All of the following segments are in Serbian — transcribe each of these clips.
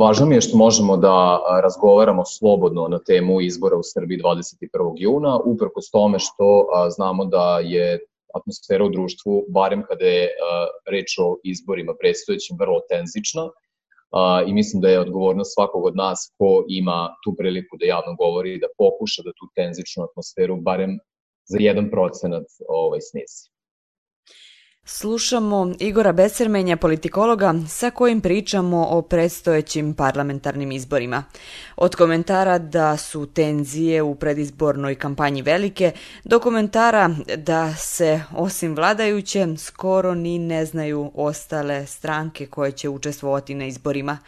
Važno mi je što možemo da razgovaramo slobodno na temu izbora u Srbiji 21. juna, uprkos tome što znamo da je atmosfera u društvu, barem kada je reč o izborima predstojećim, vrlo tenzična i mislim da je odgovornost svakog od nas ko ima tu priliku da javno govori da pokuša da tu tenzičnu atmosferu barem za jedan procenat ovaj, snisi. Slušamo Igora Besermenja, politikologa, sa kojim pričamo o predstojećim parlamentarnim izborima. Od komentara da su tenzije u predizbornoj kampanji velike, do komentara da se, osim vladajuće, skoro ni ne znaju ostale stranke koje će učestvovati na izborima.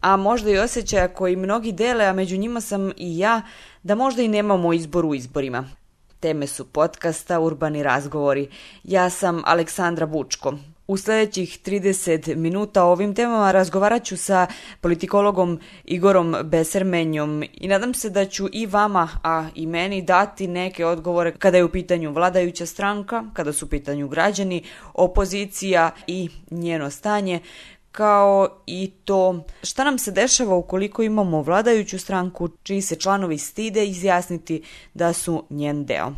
A možda i osjećaja koji mnogi dele, a među njima sam i ja, da možda i nemamo izbor u izborima. Teme su podcasta Urbani razgovori. Ja sam Aleksandra Bučko. U sljedećih 30 minuta o ovim temama razgovarat ću sa politikologom Igorom Besermenjom i nadam se da ću i vama, a i meni dati neke odgovore kada je u pitanju vladajuća stranka, kada su u pitanju građani, opozicija i njeno stanje, kao i to šta nam se dešava ukoliko imamo vladajuću stranku čiji se članovi stide izjasniti da su njen deo.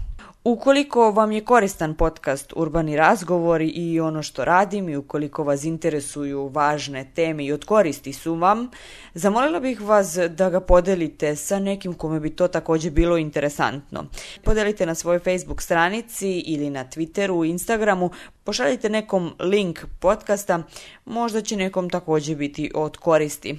Ukoliko vam je koristan podcast Urbani razgovori i ono što radim i ukoliko vas interesuju važne teme i od koristi su vam, zamolila bih vas da ga podelite sa nekim kome bi to također bilo interesantno. Podelite na svojoj Facebook stranici ili na Twitteru, Instagramu, pošaljite nekom link podcasta, možda će nekom također biti od koristi.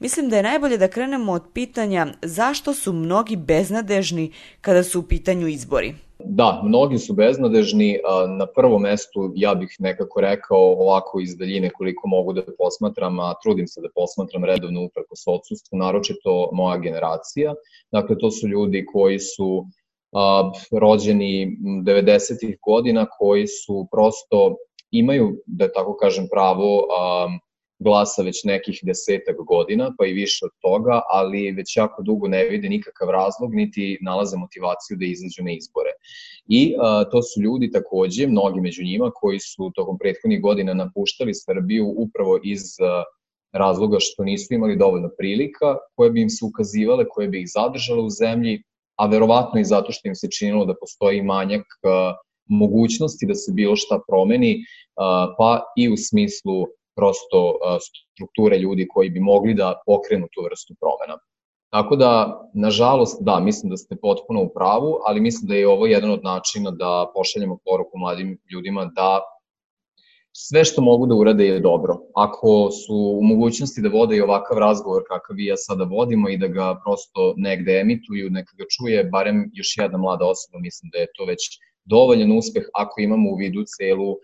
Mislim da je najbolje da krenemo od pitanja zašto su mnogi beznadežni kada su u pitanju izbori. Da, mnogi su beznadežni. Na prvom mestu ja bih nekako rekao ovako iz daljine koliko mogu da posmatram, a trudim se da posmatram redovno upreko s odsustvu, naročito moja generacija. Dakle, to su ljudi koji su rođeni 90. godina, koji su prosto imaju, da tako kažem, pravo a, glasa već nekih desetak godina, pa i više od toga, ali već jako dugo ne vide nikakav razlog, niti nalaze motivaciju da izađu na izbore. I a, to su ljudi takođe, mnogi među njima, koji su tokom prethodnih godina napuštali Srbiju upravo iz a, razloga što nisu imali dovoljno prilika, koje bi im se ukazivale, koje bi ih zadržale u zemlji, a verovatno i zato što im se činilo da postoji manjak a, mogućnosti da se bilo šta promeni, pa i u smislu prosto strukture ljudi koji bi mogli da pokrenu tu vrstu promena. Tako da, nažalost, da, mislim da ste potpuno u pravu, ali mislim da je ovo jedan od načina da pošaljemo poruku mladim ljudima da sve što mogu da urade je dobro. Ako su u mogućnosti da vode i ovakav razgovor kakav vi ja sada vodimo i da ga prosto negde emituju, neka ga čuje barem još jedna mlada osoba, mislim da je to već dovoljan uspeh ako imamo u vidu celu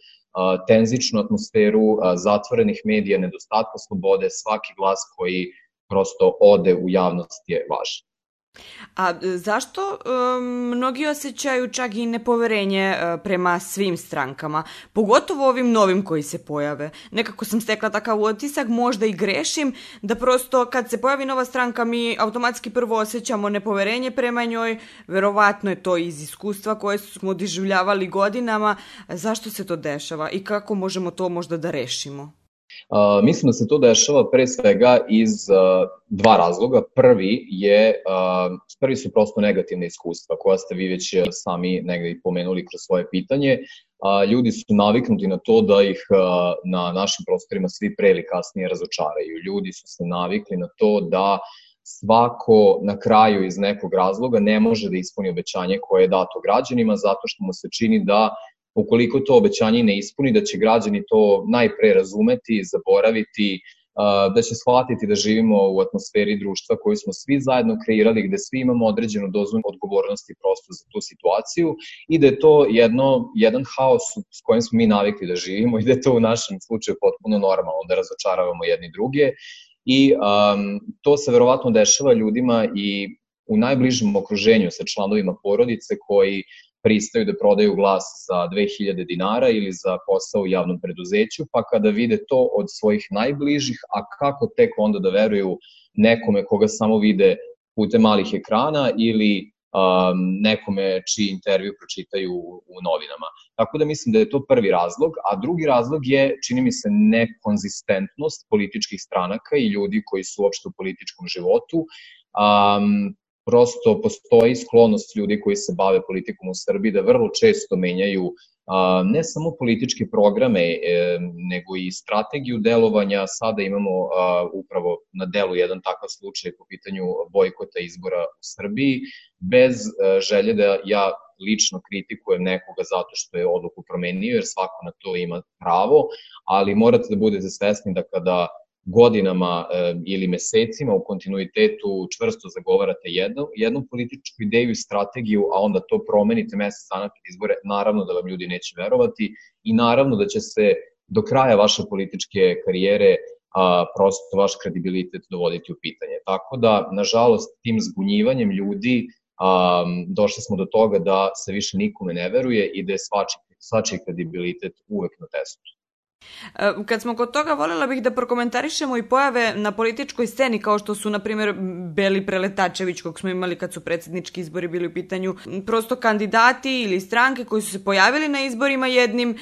tenzičnu atmosferu zatvorenih medija, nedostatka slobode, svaki glas koji prosto ode u javnost je važan. A e, zašto um, mnogi osjećaju čak i nepoverenje uh, prema svim strankama, pogotovo ovim novim koji se pojave? Nekako sam stekla takav utisak, možda i grešim, da prosto kad se pojavi nova stranka mi automatski prvo osjećamo nepoverenje prema njoj, verovatno je to iz iskustva koje smo doživljavali godinama. Zašto se to dešava i kako možemo to možda da rešimo? Mislim da se to dešava pre svega iz dva razloga. Prvi je, prvi su prosto negativne iskustva koja ste vi već sami negde pomenuli kroz svoje pitanje. Ljudi su naviknuti na to da ih na našim prostorima svi pre ili kasnije razočaraju. Ljudi su se navikli na to da svako na kraju iz nekog razloga ne može da ispuni obećanje koje je dato građanima zato što mu se čini da ukoliko to obećanje ne ispuni, da će građani to najpre razumeti, zaboraviti, da će shvatiti da živimo u atmosferi društva koju smo svi zajedno kreirali, gde svi imamo određenu dozu odgovornosti prosto za tu situaciju i da je to jedno, jedan haos s kojim smo mi navikli da živimo i da je to u našem slučaju potpuno normalno da razočaravamo jedni druge. I um, to se verovatno dešava ljudima i u najbližem okruženju sa članovima porodice koji pristaju da prodaju glas za 2000 dinara ili za posao u javnom preduzeću, pa kada vide to od svojih najbližih, a kako tek onda da veruju nekome koga samo vide putem malih ekrana ili um, nekome čiji intervju pročitaju u novinama. Tako da mislim da je to prvi razlog, a drugi razlog je, čini mi se, nekonzistentnost političkih stranaka i ljudi koji su uopšte u političkom životu. Um, prosto postoji sklonost ljudi koji se bave politikom u Srbiji da vrlo često menjaju a, ne samo političke programe, e, nego i strategiju delovanja. Sada imamo a, upravo na delu jedan takav slučaj po pitanju bojkota izbora u Srbiji, bez a, e, želje da ja lično kritikujem nekoga zato što je odluku promenio, jer svako na to ima pravo, ali morate da budete svesni da kada godinama e, ili mesecima u kontinuitetu čvrsto zagovarate jednu, jednu političku ideju i strategiju, a onda to promenite mesec dana pred izbore, naravno da vam ljudi neće verovati i naravno da će se do kraja vaše političke karijere a, prosto vaš kredibilitet dovoditi u pitanje. Tako da, nažalost, tim zbunjivanjem ljudi a, došli smo do toga da se više nikome ne veruje i da je svačiji, svačiji kredibilitet uvek na testu. E, kad smo kod toga, voljela bih da prokomentarišemo i pojave na političkoj sceni, kao što su, na primjer, Beli Preletačević, kog smo imali kad su predsednički izbori bili u pitanju, prosto kandidati ili stranke koji su se pojavili na izborima jednim,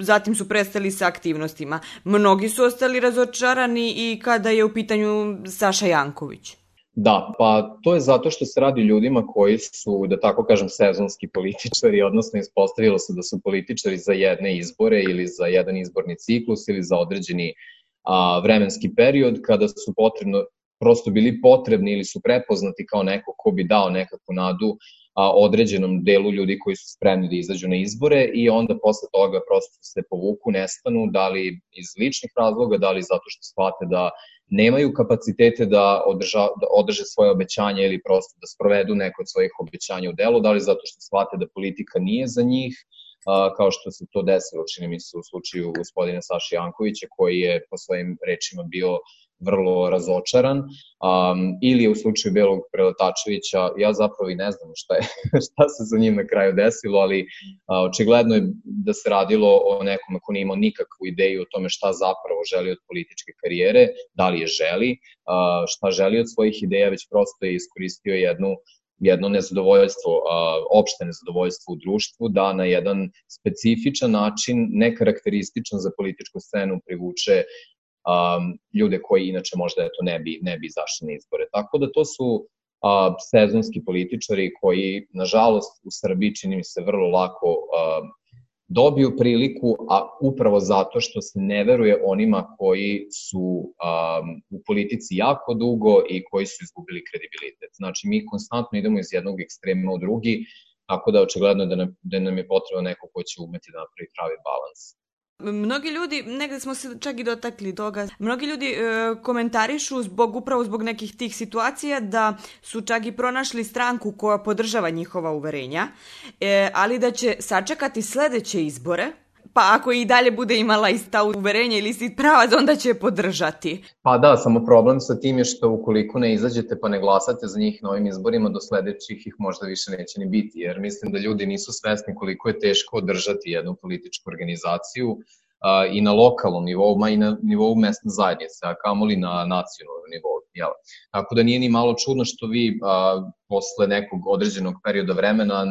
zatim su prestali sa aktivnostima. Mnogi su ostali razočarani i kada je u pitanju Saša Janković. Da, pa to je zato što se radi ljudima koji su, da tako kažem, sezonski političari, odnosno ispostavilo se da su političari za jedne izbore ili za jedan izborni ciklus ili za određeni a, vremenski period kada su potrebno, prosto bili potrebni ili su prepoznati kao neko ko bi dao nekakvu nadu a, određenom delu ljudi koji su spremni da izađu na izbore i onda posle toga prosto se povuku, nestanu, da li iz ličnih razloga, da li zato što shvate da nemaju kapacitete da, održa, da održe svoje obećanje ili prosto da sprovedu neko od svojih obećanja u delu, da li zato što shvate da politika nije za njih, kao što se to desilo, čini mi se u slučaju gospodina Saša Jankovića, koji je po svojim rečima bio vrlo razočaran, um, ili u slučaju Belog Preletačevića, ja zapravo i ne znam šta, je, šta se za njim na kraju desilo, ali a, očigledno je da se radilo o nekom ko nije imao nikakvu ideju o tome šta zapravo želi od političke karijere, da li je želi, a, šta želi od svojih ideja, već prosto je iskoristio jednu jedno nezadovoljstvo, opšte nezadovoljstvo u društvu, da na jedan specifičan način, nekarakterističan za političku scenu, privuče um, ljude koji inače možda eto, ne, bi, ne bi izašli na izbore. Tako da to su uh, sezonski političari koji, nažalost, u Srbiji čini mi se vrlo lako uh, dobiju priliku, a upravo zato što se ne veruje onima koji su um, u politici jako dugo i koji su izgubili kredibilitet. Znači, mi konstantno idemo iz jednog ekstrema u drugi, tako da očigledno da nam, da nam je potrebno neko ko će umeti da napravi pravi balans. Mnogi ljudi, negde smo se čak i dotakli toga, mnogi ljudi e, komentarišu zbog, upravo zbog nekih tih situacija da su čak i pronašli stranku koja podržava njihova uverenja, e, ali da će sačekati sledeće izbore pa ako i dalje bude imala ista uverenja ili isti pravac, onda će je podržati. Pa da, samo problem sa tim je što ukoliko ne izađete pa ne glasate za njih na ovim izborima, do sledećih ih možda više neće ni biti, jer mislim da ljudi nisu svesni koliko je teško održati jednu političku organizaciju, a, i na lokalnom nivou, ma i na nivou mesne zajednice, a kamoli na nacionalnom nivou. Jel? Tako da nije ni malo čudno što vi a, posle nekog određenog perioda vremena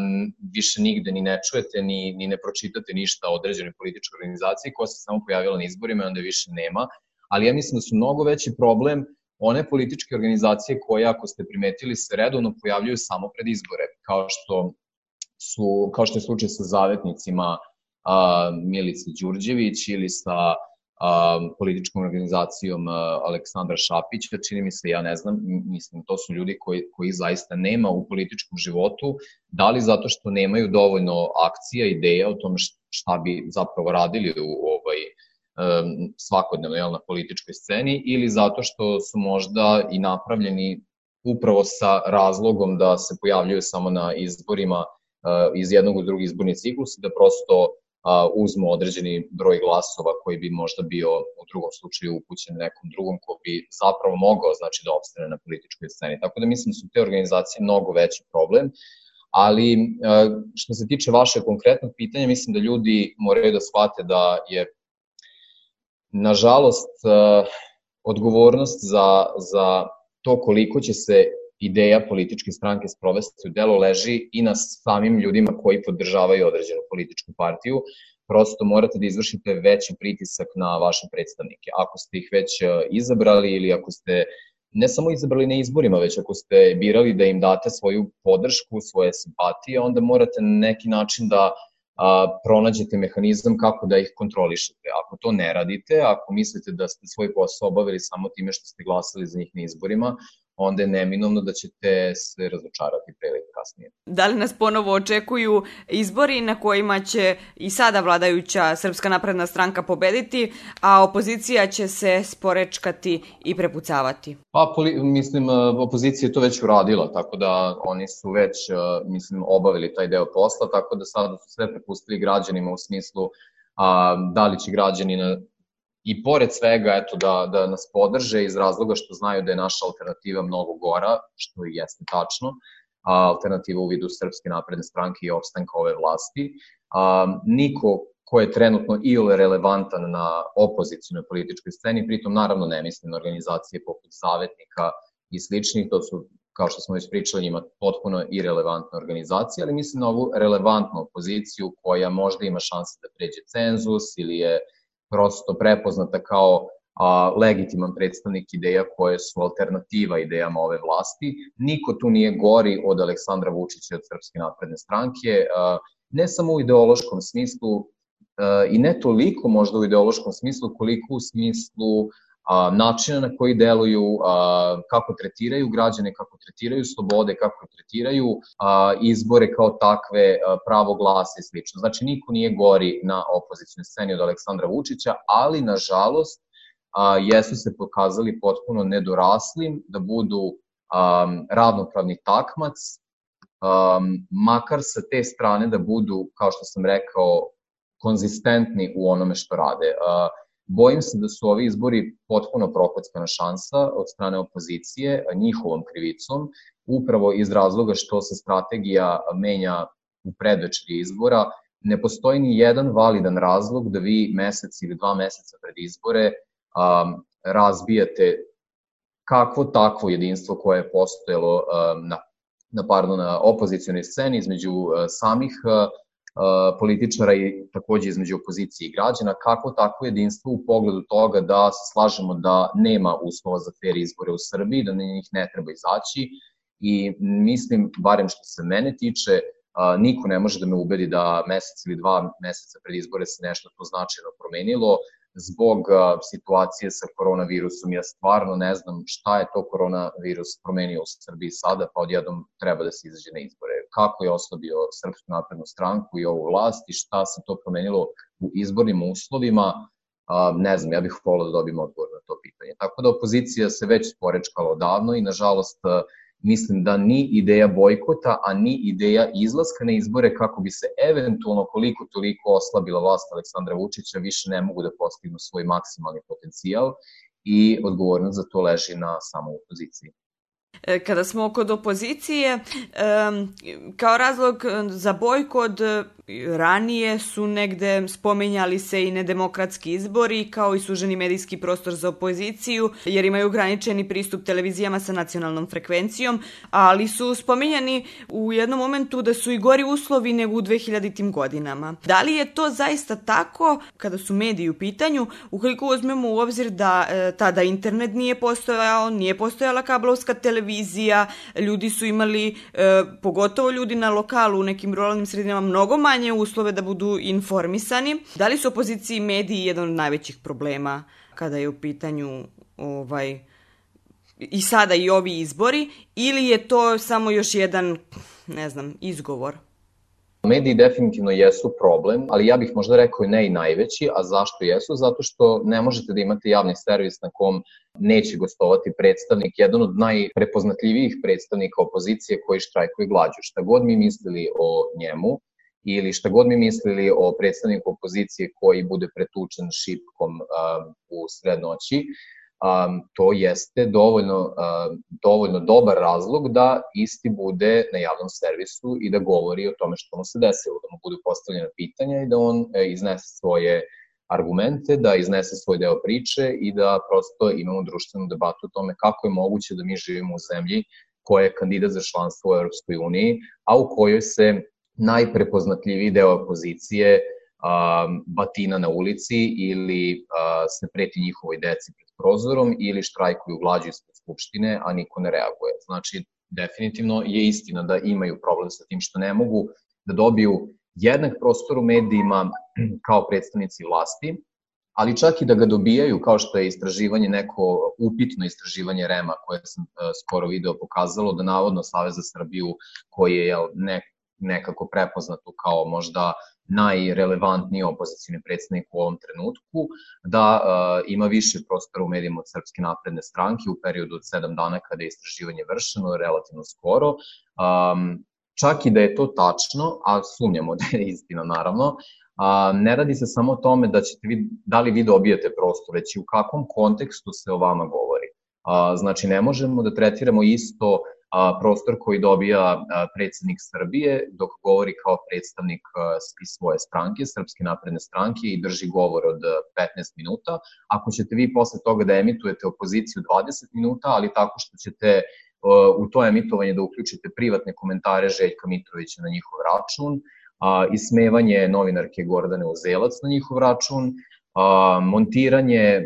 više nigde ni ne čujete, ni, ni ne pročitate ništa o određenoj političkoj organizaciji koja se samo pojavila na izborima i onda više nema. Ali ja mislim da su mnogo veći problem one političke organizacije koje, ako ste primetili, se redovno pojavljuju samo pred izbore, kao što su, kao što je slučaj sa zavetnicima Milice Đurđević ili sa a, političkom organizacijom a, Aleksandra Šapića, čini mi se, ja ne znam, mislim, to su ljudi koji, koji zaista nema u političkom životu, da li zato što nemaju dovoljno akcija, ideja o tome šta bi zapravo radili u ovaj, svakodnevno jel, na političkoj sceni ili zato što su možda i napravljeni upravo sa razlogom da se pojavljuju samo na izborima iz jednog u drugi izborni ciklus i da prosto uzmu određeni broj glasova koji bi možda bio u drugom slučaju upućen nekom drugom ko bi zapravo mogao znači da opstane na političkoj sceni. Tako da mislim da su te organizacije mnogo veći problem, ali što se tiče vaše konkretnog pitanja, mislim da ljudi moraju da shvate da je nažalost odgovornost za, za to koliko će se ideja političke stranke sprovesti u delo leži i na samim ljudima koji podržavaju određenu političku partiju. Prosto morate da izvršite veći pritisak na vaše predstavnike. Ako ste ih već e, izabrali ili ako ste ne samo izabrali na izborima, već ako ste birali da im date svoju podršku, svoje simpatije, onda morate na neki način da a, pronađete mehanizam kako da ih kontrolišete. Ako to ne radite, ako mislite da ste svoj posao obavili samo time što ste glasali za njih na izborima, onda je neminovno da ćete se razočarati pre ili kasnije. Da li nas ponovo očekuju izbori na kojima će i sada vladajuća Srpska napredna stranka pobediti, a opozicija će se sporečkati i prepucavati? Pa, poli, mislim, opozicija je to već uradila, tako da oni su već, mislim, obavili taj deo posla, tako da sada su sve prepustili građanima u smislu a, da li će građani na i pored svega eto, da, da nas podrže iz razloga što znaju da je naša alternativa mnogo gora, što i jeste tačno, a, alternativa u vidu Srpske napredne stranke i opstanka ove vlasti. A, niko ko je trenutno ili relevantan na opozicijnoj političkoj sceni, pritom naravno ne mislim na organizacije poput Savetnika i slični, to su kao što smo već pričali, njima potpuno irelevantna organizacija, ali mislim na ovu relevantnu opoziciju koja možda ima šanse da pređe cenzus ili je prosto prepoznata kao a, legitiman predstavnik ideja koje su alternativa idejama ove vlasti. Niko tu nije gori od Aleksandra Vučića od Srpske napredne stranke, a, ne samo u ideološkom smislu a, i ne toliko možda u ideološkom smislu, koliko u smislu a, načina na koji deluju, a, kako tretiraju građane, kako tretiraju slobode, kako tretiraju a, izbore kao takve, a, pravo glasa i slično. Znači, niko nije gori na opozicijnoj sceni od Aleksandra Vučića, ali, nažalost, a, jesu se pokazali potpuno nedoraslim da budu a, ravnopravni takmac, a, makar sa te strane da budu, kao što sam rekao, konzistentni u onome što rade. A, Bojim se da su ovi izbori potpuno prokockana šansa od strane opozicije, njihovom krivicom, upravo iz razloga što se strategija menja u predvečeri izbora, ne postoji ni jedan validan razlog da vi mesec ili dva meseca pred izbore um, razbijate kakvo takvo jedinstvo koje je postojalo um, na, na, pardon, na opozicijalnoj sceni između uh, samih uh, političara i takođe između opozicije i građana, kako tako jedinstvo u pogledu toga da se slažemo da nema uslova za fair izbore u Srbiji, da na njih ne treba izaći i mislim, barem što se mene tiče, niko ne može da me ubedi da mesec ili dva meseca pred izbore se nešto to značajno promenilo zbog situacije sa koronavirusom. Ja stvarno ne znam šta je to koronavirus promenio u Srbiji sada, pa odjednom treba da se izađe na izbore. Kako je oslabio Srpsku naprednu stranku i ovu vlast i šta se to promenilo u izbornim uslovima, ne znam, ja bih volao da dobijem odgovor na to pitanje. Tako da opozicija se već sporečkala odavno i nažalost mislim da ni ideja bojkota, a ni ideja izlaska na izbore kako bi se eventualno koliko toliko oslabila vlast Aleksandra Vučića više ne mogu da postignu svoj maksimalni potencijal i odgovornost za to leži na samoj opoziciji. E, kada smo kod opozicije, kao razlog za bojkot ranije su negde spomenjali se i nedemokratski izbori kao i suženi medijski prostor za opoziciju jer imaju ograničeni pristup televizijama sa nacionalnom frekvencijom, ali su spomenjani u jednom momentu da su i gori uslovi nego u 2000. godinama. Da li je to zaista tako kada su mediji u pitanju, ukoliko uzmemo u obzir da e, tada internet nije postojao, nije postojala kablovska televizija, ljudi su imali, e, pogotovo ljudi na lokalu u nekim ruralnim sredinama, mnogo manje uslove da budu informisani. Da li su opoziciji mediji jedan od najvećih problema kada je u pitanju ovaj, i sada i ovi izbori ili je to samo još jedan, ne znam, izgovor? Mediji definitivno jesu problem, ali ja bih možda rekao i ne i najveći, a zašto jesu? Zato što ne možete da imate javni servis na kom neće gostovati predstavnik, jedan od najprepoznatljivijih predstavnika opozicije koji štrajkuje glađu. Šta god mi mislili o njemu, ili šta god mi mislili o predstavniku opozicije koji bude pretučen šipkom um, u srednoći, um, to jeste dovoljno, um, dovoljno dobar razlog da isti bude na javnom servisu i da govori o tome što mu se desilo, da mu budu postavljena pitanja i da on e, iznese svoje argumente, da iznese svoj deo priče i da prosto imamo društvenu debatu o tome kako je moguće da mi živimo u zemlji koja je kandidat za članstvo u Europskoj uniji, a u kojoj se najprepoznatljiviji deo opozicije um, batina na ulici ili uh, se preti njihovoj deci pred prozorom ili štrajkuju glađu ispred Skupštine, a niko ne reaguje. Znači, definitivno je istina da imaju problem sa tim što ne mogu da dobiju jednak prostor u medijima kao predstavnici vlasti, ali čak i da ga dobijaju, kao što je istraživanje, neko upitno istraživanje REMA koje sam uh, skoro video pokazalo, da navodno Savez za Srbiju, koji je ne, nekako prepoznato kao možda najrelevantniji opozicijni predsednik u ovom trenutku, da uh, ima više prostora u medijima od Srpske napredne stranke u periodu od sedam dana kada je istraživanje vršeno, relativno skoro. Um, čak i da je to tačno, a sumnjamo da je istina naravno, a, ne radi se samo o tome da, ćete vi, da li vi dobijete prostor, već i u kakvom kontekstu se o vama govori. A, znači, ne možemo da tretiramo isto prostor koji dobija predsednik Srbije dok govori kao predstavnik iz svoje stranke, Srpske napredne stranke i drži govor od 15 minuta. Ako ćete vi posle toga da emitujete opoziciju 20 minuta, ali tako što ćete u to emitovanje da uključite privatne komentare Željka Mitrovića na njihov račun, a, ismevanje novinarke Gordane Uzelac na njihov račun, montiranje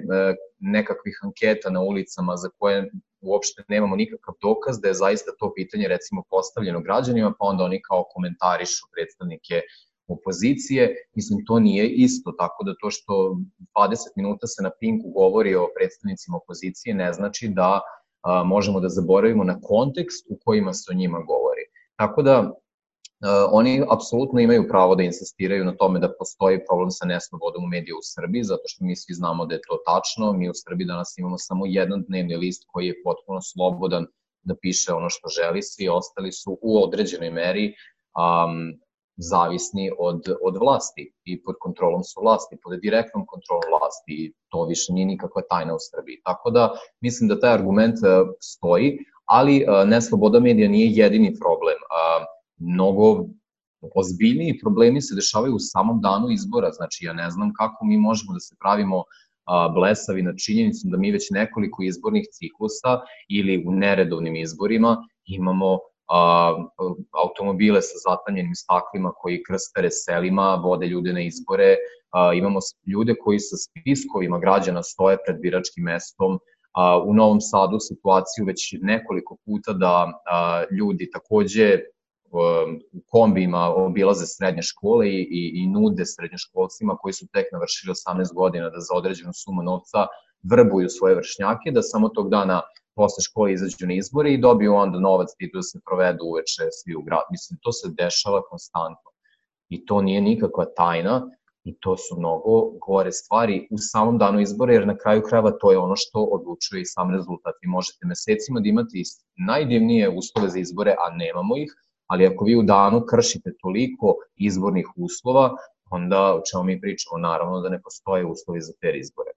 nekakvih anketa na ulicama za koje uopšte nemamo nikakav dokaz da je zaista to pitanje recimo postavljeno građanima, pa onda oni kao komentarišu predstavnike opozicije, mislim to nije isto, tako da to što 20 minuta se na Pinku govori o predstavnicima opozicije ne znači da a, možemo da zaboravimo na kontekst u kojima se o njima govori. Tako da oni apsolutno imaju pravo da insistiraju na tome da postoji problem sa neslobodom u mediju u Srbiji, zato što mi svi znamo da je to tačno. Mi u Srbiji danas imamo samo jedan dnevni list koji je potpuno slobodan da piše ono što želi, svi ostali su u određenoj meri um, zavisni od, od vlasti i pod kontrolom su vlasti, pod direktnom kontrolom vlasti i to više nije nikakva tajna u Srbiji. Tako da mislim da taj argument uh, stoji, ali uh, nesloboda medija nije jedini problem. Uh, mnogo ozbiljniji problemi se dešavaju u samom danu izbora. Znači, ja ne znam kako mi možemo da se pravimo blesavi nad činjenicom da mi već nekoliko izbornih ciklusa ili u neredovnim izborima imamo a, automobile sa zatanjenim staklima koji krstare selima, vode ljude na izbore, a, imamo ljude koji sa spiskovima građana stoje pred biračkim mestom, a, u Novom Sadu situaciju već nekoliko puta da a, ljudi takođe kombijima obilaze srednje škole i, i, i nude srednjoškolcima koji su tek navršili 18 godina da za određenu sumu novca vrbuju svoje vršnjake, da samo tog dana posle škole izađu na izbore i dobiju onda novac i da se provedu uveče svi u grad. Mislim, to se dešava konstantno. I to nije nikakva tajna i to su mnogo gore stvari u samom danu izbora, jer na kraju krajeva to je ono što odlučuje i sam rezultat. Vi možete mesecima da imate najdivnije uslove za izbore, a nemamo ih, ali ako vi u danu kršite toliko izbornih uslova, onda o čemu mi pričamo, naravno da ne postoje uslovi za te izbore.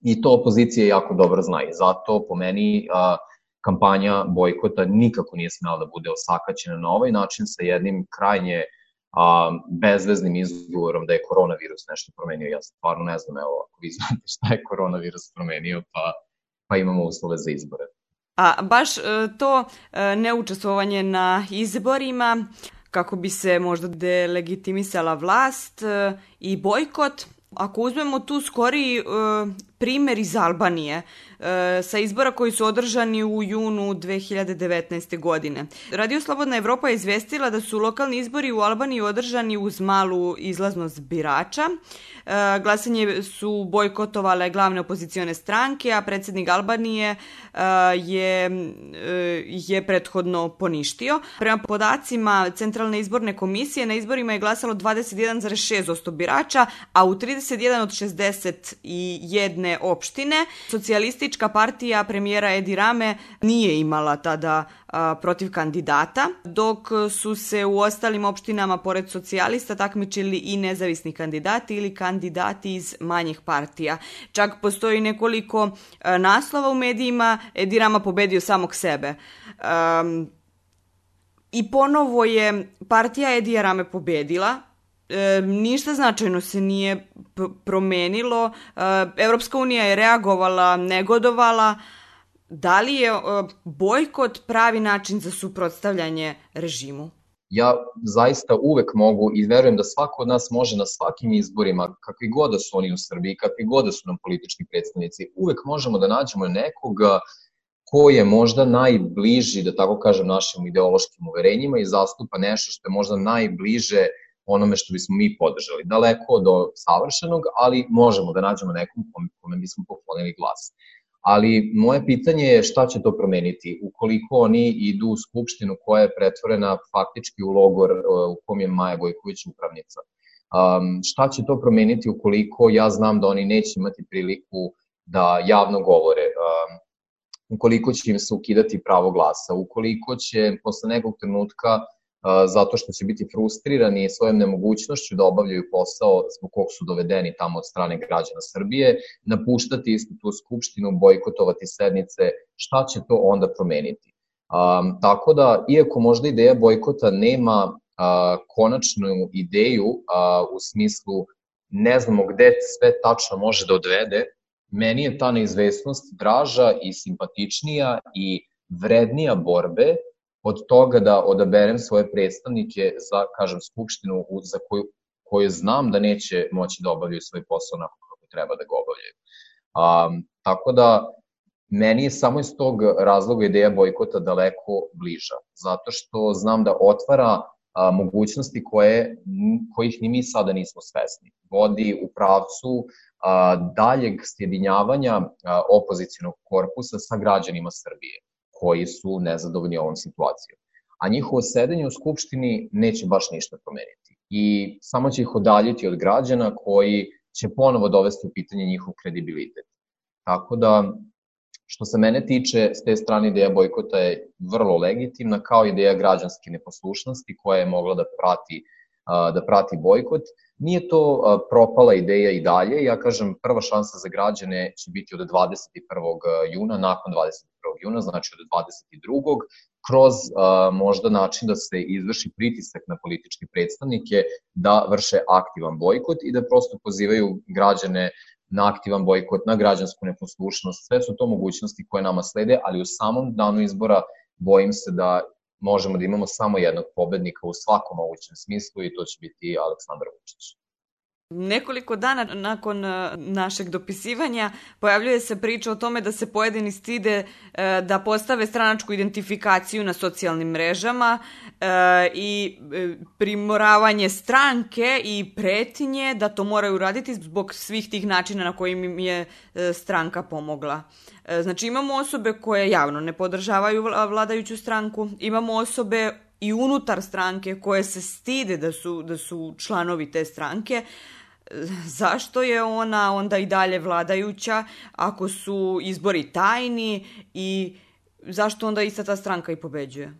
I to opozicija jako dobro zna i zato po meni a, kampanja bojkota nikako nije smela da bude osakaćena na ovaj način sa jednim krajnje a, bezveznim izgovorom da je koronavirus nešto promenio. Ja stvarno ne znam, evo, ako vi znate šta je koronavirus promenio, pa, pa imamo uslove za izbore. A baš e, to e, neučestvovanje na izborima kako bi se možda delegitimisala vlast e, i bojkot, ako uzmemo tu skoriji primer iz Albanije, e, sa izbora koji su održani u junu 2019. godine. Radio Slobodna Evropa je izvestila da su lokalni izbori u Albaniji održani uz malu izlaznost birača. E, glasanje su bojkotovale glavne opozicione stranke, a predsednik Albanije e, je, je prethodno poništio. Prema podacima Centralne izborne komisije na izborima je glasalo 21,6% birača, a u 31 od 61 jedne opštine. Socijalistička partija premijera Edi Rame nije imala tada protiv kandidata, dok su se u ostalim opštinama pored socijalista takmičili i nezavisni kandidati ili kandidati iz manjih partija. Čak postoji nekoliko naslova u medijima, Edi Rama pobedio samog sebe. Um, I ponovo je partija Edija Rame pobedila, e, ništa značajno se nije promenilo. E, Evropska unija je reagovala, negodovala, Da li je bojkot pravi način za suprotstavljanje režimu? ja zaista uvek mogu i verujem da svako od nas može na svakim izborima, kakvi god da su oni u Srbiji, kakvi god da su nam politički predstavnici, uvek možemo da nađemo nekoga ko je možda najbliži, da tako kažem, našim ideološkim uverenjima i zastupa nešto što je možda najbliže onome što bismo mi podržali. Daleko do savršenog, ali možemo da nađemo nekom kome bismo poklonili glas ali moje pitanje je šta će to promeniti ukoliko oni idu u skupštinu koja je pretvorena faktički u logor e, u kom je Maja Gojković upravnica. Um, šta će to promeniti ukoliko ja znam da oni neće imati priliku da javno govore, um, ukoliko će im se ukidati pravo glasa, ukoliko će posle nekog trenutka zato što će biti frustrirani svojom nemogućnošću da obavljaju posao zbog kog su dovedeni tamo od strane građana Srbije, napuštati istu tu skupštinu, bojkotovati sednice, šta će to onda promeniti? Um, tako da, iako možda ideja bojkota nema uh, konačnu ideju uh, u smislu ne znamo gde sve tačno može da odvede, meni je ta neizvesnost draža i simpatičnija i vrednija borbe od toga da odaberem svoje predstavnike za, kažem, skupštinu za koju, koju znam da neće moći da obavljaju svoj posao onako kako treba da ga obavljaju. Um, tako da, meni je samo iz tog razloga ideja bojkota daleko bliža, zato što znam da otvara a, mogućnosti koje, kojih ni mi sada nismo svesni. Vodi u pravcu a, daljeg sjedinjavanja opozicijnog korpusa sa građanima Srbije koji su nezadovoljni ovom situacijom. A njihovo sedenje u Skupštini neće baš ništa promeniti. I samo će ih odaljiti od građana koji će ponovo dovesti u pitanje njihov kredibilitet. Tako da, što se mene tiče, s te strane ideja bojkota je vrlo legitimna, kao ideja građanske neposlušnosti koja je mogla da prati da prati bojkot. Nije to propala ideja i dalje, ja kažem prva šansa za građane će biti od 21. juna, nakon 21. juna, znači od 22. kroz možda način da se izvrši pritisak na političke predstavnike da vrše aktivan bojkot i da prosto pozivaju građane na aktivan bojkot, na građansku neposlušnost, sve su to mogućnosti koje nama slede, ali u samom danu izbora bojim se da možemo da imamo samo jednog pobednika u svakom mogućem smislu i to će biti Aleksandar Vučić. Nekoliko dana nakon e, našeg dopisivanja pojavljuje se priča o tome da se pojedini stide e, da postave stranačku identifikaciju na socijalnim mrežama e, i primoravanje stranke i pretinje da to moraju raditi zbog svih tih načina na kojim im je stranka pomogla. Znači imamo osobe koje javno ne podržavaju vladajuću stranku, imamo osobe i unutar stranke koje se stide da su, da su članovi te stranke, zašto je ona onda i dalje vladajuća ako su izbori tajni i zašto onda ista ta stranka i pobeđuje?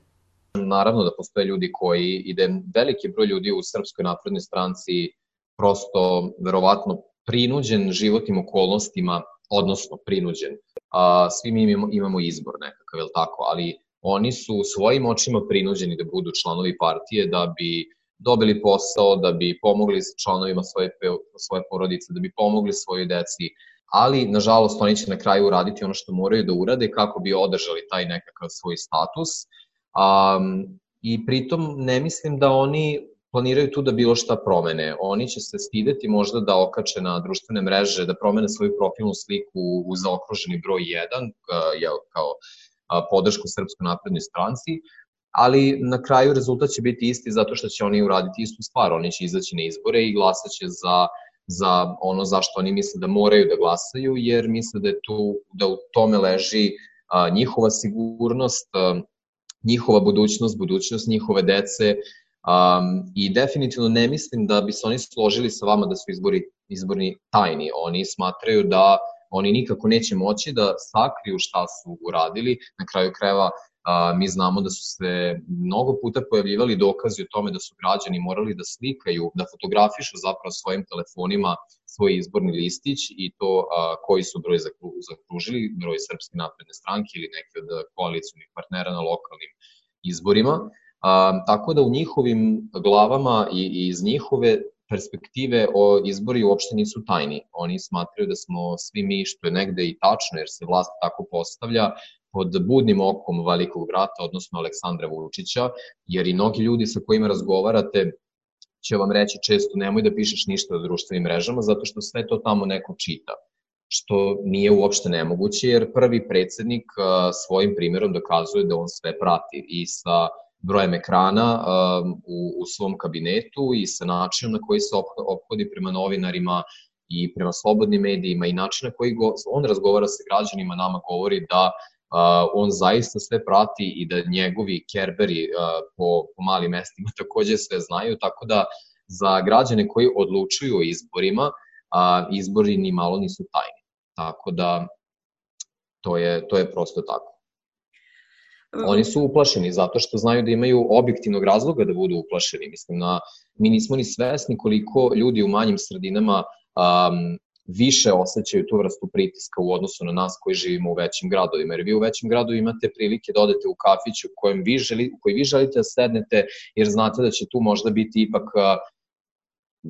Naravno da postoje ljudi koji ide veliki broj ljudi u Srpskoj naprednoj stranci prosto verovatno prinuđen životnim okolnostima, odnosno prinuđen. A, svi mi imamo, imamo izbor nekakav, je tako? Ali oni su svojim očima prinuđeni da budu članovi partije da bi dobili posao, da bi pomogli članovima svoje, svoje porodice, da bi pomogli svojoj deci, ali nažalost oni će na kraju uraditi ono što moraju da urade kako bi održali taj nekakav svoj status. Um, I pritom ne mislim da oni planiraju tu da bilo šta promene. Oni će se stideti možda da okače na društvene mreže, da promene svoju profilnu sliku u zaokruženi broj 1, jel, kao podršku Srpskoj naprednoj stranci, ali na kraju rezultat će biti isti zato što će oni uraditi istu stvar. Oni će izaći na izbore i glasaće za za ono zašto oni misle da moraju da glasaju, jer misle da je tu, da u tome leži a, njihova sigurnost, a, njihova budućnost, budućnost njihove dece um, i definitivno ne mislim da bi se oni složili sa vama da su izbori, izborni tajni. Oni smatraju da oni nikako neće moći da sakriju šta su uradili. Na kraju krajeva A, mi znamo da su se mnogo puta pojavljivali dokazi o tome da su građani morali da slikaju, da fotografišu zapravo svojim telefonima svoj izborni listić i to a, koji su broj zakružili, broj Srpske napredne stranke ili neke od koalicijnih partnera na lokalnim izborima. A, tako da u njihovim glavama i, i iz njihove perspektive o izbori uopšte nisu tajni. Oni smatraju da smo svi mi, što je negde i tačno, jer se vlast tako postavlja, pod budnim okom velikog brata, odnosno Aleksandra Vučića, jer i mnogi ljudi sa kojima razgovarate će vam reći često nemoj da pišeš ništa na društvenim mrežama, zato što sve to tamo neko čita. Što nije uopšte nemoguće, jer prvi predsednik svojim primjerom dokazuje da on sve prati i sa brojem ekrana u, u svom kabinetu i sa načinom na koji se ophodi prema novinarima i prema slobodnim medijima i način na koji go, on razgovara sa građanima nama govori da on zaista sve prati i da njegovi kerberi uh, po, po malim mestima takođe sve znaju, tako da za građane koji odlučuju o izborima, uh, izbori ni malo nisu tajni. Tako da to je, to je prosto tako. Oni su uplašeni zato što znaju da imaju objektivnog razloga da budu uplašeni. Mislim, na, mi nismo ni svesni koliko ljudi u manjim sredinama um, više osjećaju tu vrstu pritiska u odnosu na nas koji živimo u većim gradovima. Jer vi u većim gradu imate prilike da odete u kafić u kojem vi, želi, u koji vi želite da sednete, jer znate da će tu možda biti ipak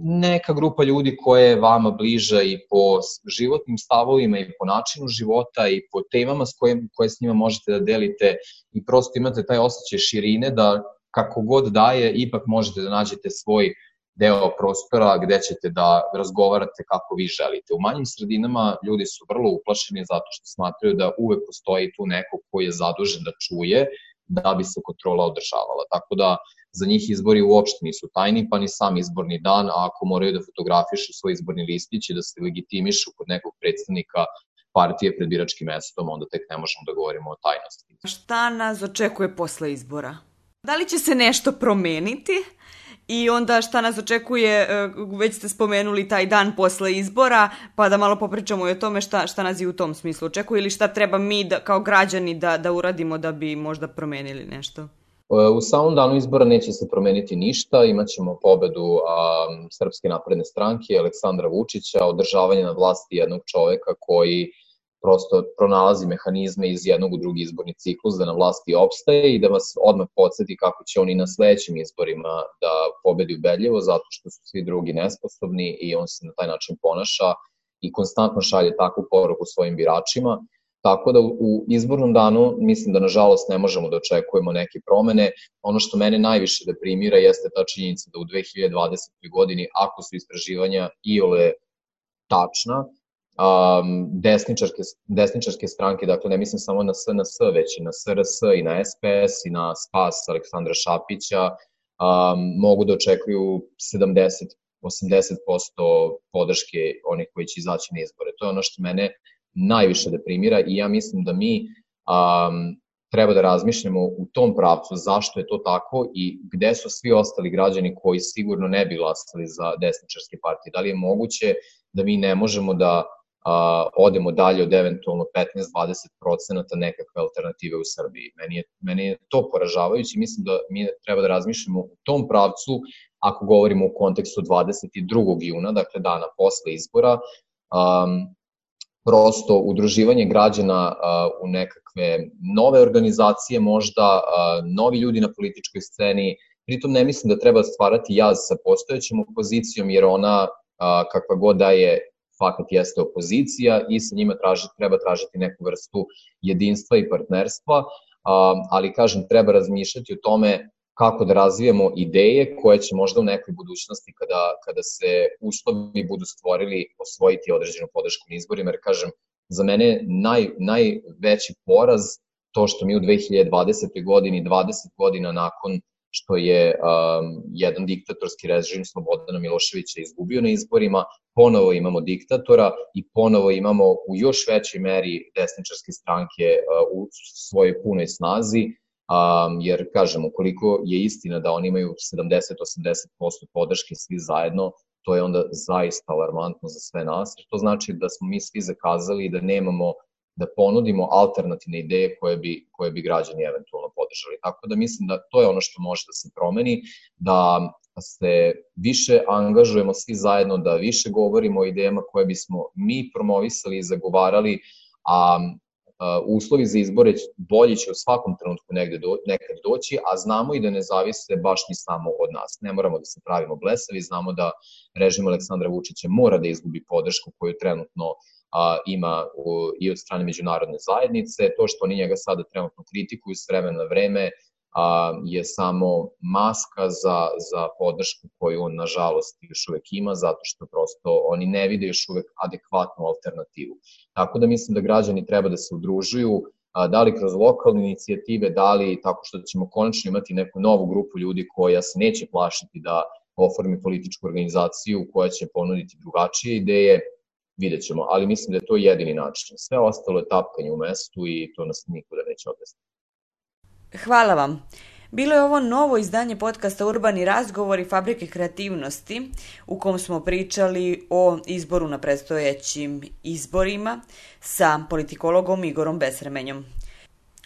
neka grupa ljudi koja je vama bliža i po životnim stavovima i po načinu života i po temama s koje, koje s njima možete da delite i prosto imate taj osjećaj širine da kako god daje, ipak možete da nađete svoj deo prostora gde ćete da razgovarate kako vi želite. U manjim sredinama ljudi su vrlo uplašeni zato što smatraju da uvek postoji tu neko koji je zadužen da čuje da bi se kontrola održavala. Tako da za njih izbori uopšte nisu tajni, pa ni sam izborni dan, a ako moraju da fotografišu svoj izborni listić i da se legitimišu kod nekog predstavnika partije pred biračkim mestom, onda tek ne možemo da govorimo o tajnosti. Šta nas očekuje posle izbora? Da li će se nešto promeniti? I onda šta nas očekuje, e, već ste spomenuli taj dan posle izbora, pa da malo popričamo i o tome šta, šta nas i u tom smislu očekuje ili šta treba mi da, kao građani da, da uradimo da bi možda promenili nešto. E, u samom danu izbora neće se promeniti ništa, imaćemo pobedu a, Srpske napredne stranke, Aleksandra Vučića, održavanje na vlasti jednog čoveka koji prosto pronalazi mehanizme iz jednog u drugi izborni ciklus da na vlasti opstaje i da vas odmah podsjeti kako će oni na sledećim izborima da pobedi ubedljivo zato što su svi drugi nesposobni i on se na taj način ponaša i konstantno šalje takvu poruku svojim biračima. Tako da u izbornom danu mislim da nažalost ne možemo da očekujemo neke promene. Ono što mene najviše deprimira jeste ta činjenica da u 2020. godini, ako su istraživanja i ole tačna, um, desničarske, desničarske stranke, dakle ne mislim samo na SNS, već i na SRS i na SPS i na SPAS Aleksandra Šapića, um, mogu da očekuju 70 80% podrške onih koji će izaći na izbore. To je ono što mene najviše deprimira i ja mislim da mi um, treba da razmišljamo u tom pravcu zašto je to tako i gde su svi ostali građani koji sigurno ne bi glasali za desničarske partije. Da li je moguće da mi ne možemo da a, odemo dalje od eventualno 15-20% nekakve alternative u Srbiji. Meni je, meni je to poražavajuće mislim da mi treba da razmišljamo u tom pravcu ako govorimo u kontekstu 22. juna, dakle dana posle izbora, um, prosto udruživanje građana uh, u nekakve nove organizacije, možda uh, novi ljudi na političkoj sceni, pritom ne mislim da treba stvarati jaz sa postojećom opozicijom, jer ona uh, kakva god da je fakat jeste opozicija i sa njima traži, treba tražiti neku vrstu jedinstva i partnerstva, ali kažem, treba razmišljati o tome kako da razvijemo ideje koje će možda u nekoj budućnosti kada, kada se uslovi budu stvorili osvojiti određenu podršku na izborima, jer kažem, za mene naj, najveći poraz to što mi u 2020. godini, 20 godina nakon što je um, jedan diktatorski režim Slobodana Miloševića izgubio na izborima, ponovo imamo diktatora i ponovo imamo u još većoj meri desničarske stranke uh, u svojoj punoj snazi, um, jer kažem, ukoliko je istina da oni imaju 70-80% podrške svi zajedno, to je onda zaista alarmantno za sve nas, jer to znači da smo mi svi zakazali i da nemamo da ponudimo alternativne ideje koje bi, koje bi građani eventualno podržali. Tako da mislim da to je ono što može da se promeni, da se više angažujemo svi zajedno, da više govorimo o idejama koje bismo mi promovisali i zagovarali, a uslovi za izbore bolji će u svakom trenutku negde do, nekad doći, a znamo i da ne zavise baš ni samo od nas. Ne moramo da se pravimo blesavi, znamo da režim Aleksandra Vučića mora da izgubi podršku koju trenutno a, ima u, i od strane međunarodne zajednice. To što oni njega sada trenutno kritikuju s vremena na vreme a, je samo maska za, za podršku koju on nažalost još uvek ima, zato što prosto oni ne vide još uvek adekvatnu alternativu. Tako da mislim da građani treba da se udružuju, da li kroz lokalne inicijative, da li tako što ćemo konačno imati neku novu grupu ljudi koja se neće plašiti da oformi političku organizaciju koja će ponuditi drugačije ideje, vidjet ćemo, ali mislim da je to jedini način. Sve ostalo je tapkanje u mestu i to nas nikuda neće odvesti. Hvala vam. Bilo je ovo novo izdanje podcasta Urbani razgovori Fabrike kreativnosti u kom smo pričali o izboru na predstojećim izborima sa politikologom Igorom Besremenjom.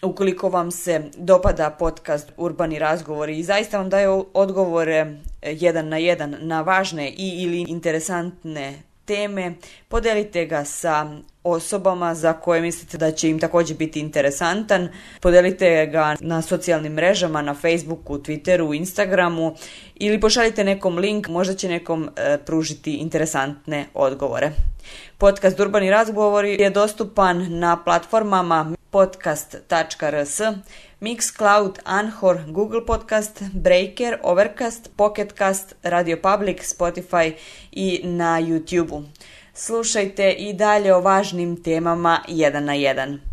Ukoliko vam se dopada podcast Urbani razgovori i zaista vam daje odgovore jedan na jedan na važne i ili interesantne teme, podelite ga sa osobama za koje mislite da će im takođe biti interesantan. Podelite ga na socijalnim mrežama, na Facebooku, Twitteru, Instagramu ili pošaljite nekom link, možda će nekom e, pružiti interesantne odgovore. Podcast Urbani razgovori je dostupan na platformama podcast.rs, Mixcloud, Anchor, Google Podcast, Breaker, Overcast, Pocketcast, Radio Public, Spotify i na YouTube-u. Slušajte i dalje o važnim temama jedan na jedan.